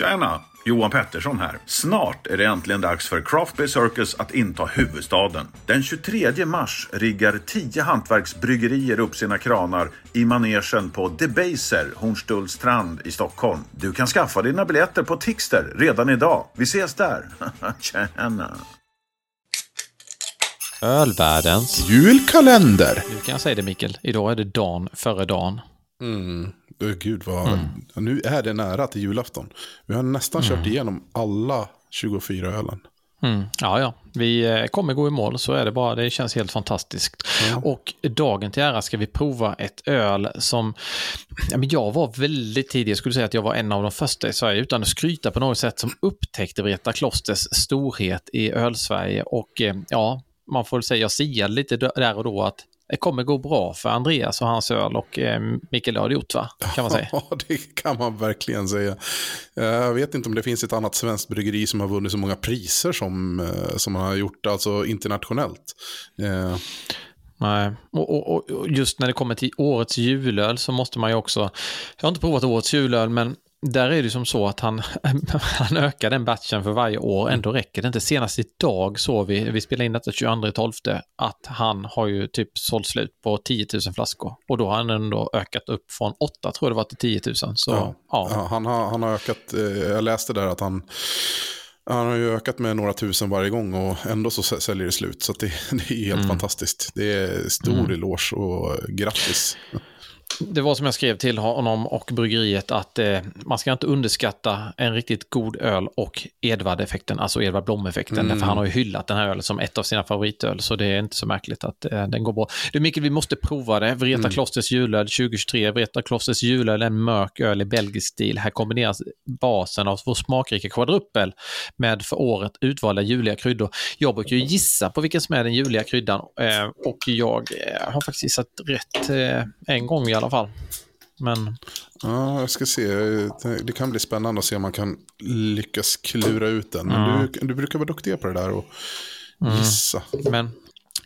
Tjena! Johan Pettersson här. Snart är det äntligen dags för Craft Beer Circus att inta huvudstaden. Den 23 mars riggar 10 hantverksbryggerier upp sina kranar i manegen på Debaser, Hornstullstrand i Stockholm. Du kan skaffa dina biljetter på Tixter redan idag. Vi ses där! Tjena! Ölvärldens. Julkalender! Nu kan jag säga det Mikael. Idag är det dagen före dagen. Mm. Oh, gud vad... Nu är det nära till julafton. Vi har nästan kört igenom alla 24 ölen. Mm. Ja, ja. Vi eh, kommer gå i mål, så är det bara. Det känns helt fantastiskt. Och dagen till ära ska vi prova ett öl som... Jag var väldigt tidig, jag skulle säga att jag var en av de första i Sverige, utan att skryta på något sätt, som upptäckte Vreta Klosters storhet i öl-Sverige. Och eh, ja, man får väl säga, jag siade lite där och då att det kommer gå bra för Andreas och hans öl och eh, Mikael har det gjort va? Kan man säga. Ja, det kan man verkligen säga. Eh, Jag vet inte om det finns ett annat svenskt bryggeri som har vunnit så många priser som, eh, som man har gjort, alltså internationellt. Eh, Nej, och, och, och just när det kommer till årets julöl så måste man ju också, jag har inte provat årets julöl men där är det som så att han, han ökar den batchen för varje år, ändå räcker det inte. Senast idag såg vi, vi spelade in detta 22.12, att han har ju typ sålt slut på 10 000 flaskor. Och då har han ändå ökat upp från 8 tror jag det var till 10 000. Så ja, Ja, ja, han, har, han har ökat, eh, jag läste där att han, han har ju ökat med några tusen varje gång och ändå så sä- säljer det slut. Så det, det är helt fantastiskt. Det är stor eloge och grattis. Det var som jag skrev till honom och bryggeriet att eh, man ska inte underskatta en riktigt god öl och Edvard-effekten, alltså Edvard Blom-effekten. Därför han har ju hyllat den här ölen som ett av sina favoritöl, så det är inte så märkligt att eh, den går bra. Du Mikael, vi måste prova det. Vreta Klosters julöl 2023. Vreta Klosters julöl är en mörk öl i belgisk stil. Här kombineras basen av vår smakrika kvadruppel med för året utvalda juliga kryddor. Jag brukar ju gissa på vilken som är den juliga kryddan eh, och jag eh, har faktiskt gissat rätt eh, en gång i alla fall. Men Ja, jag ska se. Det kan bli spännande att se om man kan lyckas klura ut den. Men du, du brukar vara duktig på det där och gissa. Men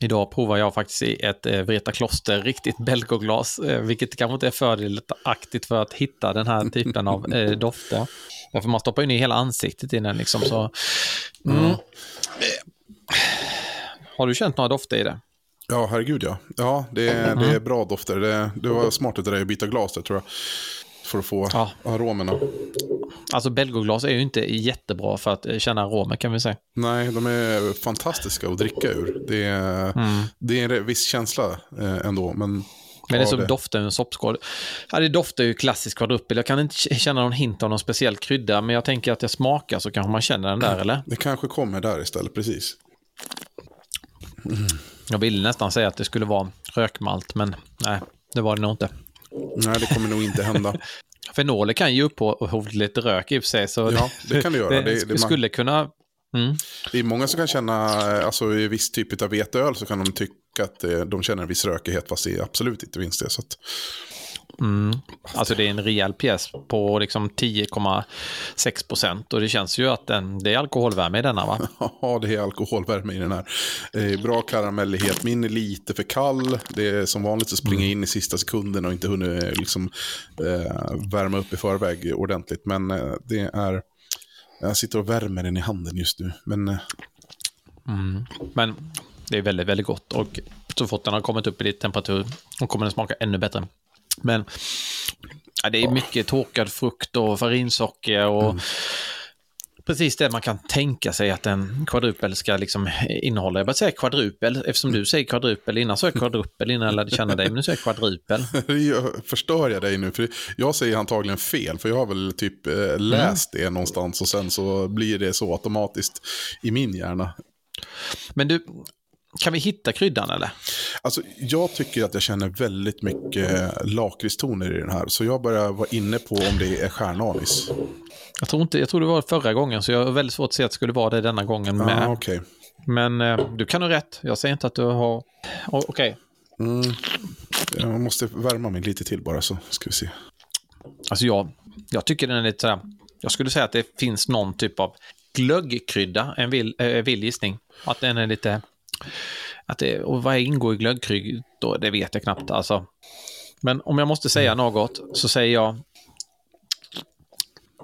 idag provar jag faktiskt i ett eh, Vreta Kloster riktigt belgoglas, eh, vilket kanske inte är fördelaktigt för att hitta den här typen av eh, dofter. Därför man stoppar ju ner hela ansiktet i den liksom. Så, mm. Eh, Har du känt några dofter i det? Ja, herregud ja. Ja, det är, det är bra dofter. Det, det var smart av dig att byta glas där tror jag. För att få Ja. aromerna. Alltså belgoglas är ju inte jättebra för att eh, känna aromer kan vi säga. Nej, de är fantastiska att dricka ur. Det är, det är en viss känsla eh, ändå. Men, Men det är som doftar ur en soppskål. Ja, det doftar ju klassisk kvadruppel. Jag kan inte känna någon hint av någon speciell krydda, men jag tänker att jag smakar så kanske man känner den där, eller? Det kanske kommer där istället, precis. Jag ville nästan säga att det skulle vara rökmalt, men nej, det var det nog inte. Nej, det kommer nog inte hända. Fenoler kan ju upphov till lite rök i och för sig, så Ja, det kan det göra. det, Det- det- man- skulle kunna... Mm. Det är många som kan känna, alltså i viss typ av veteöl så kan de tycka att eh, de känner en viss rökighet fast det absolut inte finns det. Så att, Alltså det är en rejäl pjäs på liksom 10,6 procent och det känns ju att den, det är alkoholvärme i denna va? Ja, det är alkoholvärme i den här. Eh, bra karamellighet. Min är lite för kall. Det är som vanligt att springa in i sista sekunden och inte hunnit eh, liksom, eh, värma upp i förväg ordentligt. Men eh, det är... Jag sitter och värmer den i handen just nu. Men eh, Men det är väldigt, väldigt gott och så fort den har kommit upp i lite temperatur och kommer den smaka ännu bättre. Men ja, det är mycket torkad frukt och farinsocker och precis det man kan tänka sig att en kvadrupel ska liksom innehålla. Jag bara säga kvadrupel eftersom du säger kvadrupel. Innan så är kvadrupel innan jag lärde känna dig, men nu säger jag kvadrupel. jag- förstör jag dig nu? För jag säger antagligen fel. För jag har väl typ eh, läst det någonstans och sen så blir det så automatiskt i min hjärna. Men du, kan vi hitta kryddan eller? Alltså, jag tycker att jag känner väldigt mycket lakritstoner i den här. Så jag börjar vara inne på om det är stjärnanis. Jag tror, inte, jag tror det var förra gången, så jag har väldigt svårt att se att det skulle vara det denna gången Ja, med. okej. Men eh, du kan ha rätt. Jag säger inte att du har... Okej. Mm. Jag måste värma mig lite till bara så ska vi se. Alltså jag, jag tycker den är lite sådär... Jag skulle säga att det finns någon typ av glöggkrydda, en vild, äh, vild gissning. Att den är lite... Att det, och vad ingår i glöggkryddor? Det vet jag knappt. Alltså. Men om jag måste säga något så säger jag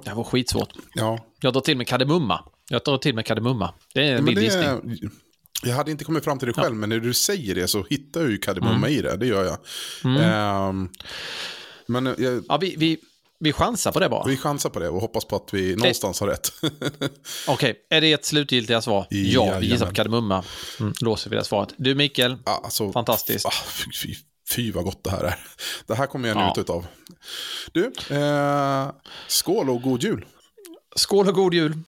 Det här var skitsvårt. Ja. Jag drar till med kardemumma. Jag drar till med kardemumma. Det är en Men det, gissning. jag hade inte kommit fram till det själv, men när du säger det så hittar jag ju kardemumma Mm. i det. Det gör jag. Ehm, men eh, jag, Ja, vi, vi, vi chansar på det bara. vi chansar på det och hoppas på att vi någonstans har rätt. Okej, är det ett slutgiltiga svar? Ja, vi gissar på kardemumma. Mm, låser vi det svaret. Du Mikael, Ja, alltså, Fantastiskt. Ah, fy, fy, vad gott det här är. Det här kommer jag Ja. njuta utav. Du, eh, skål och god jul. skål och god jul.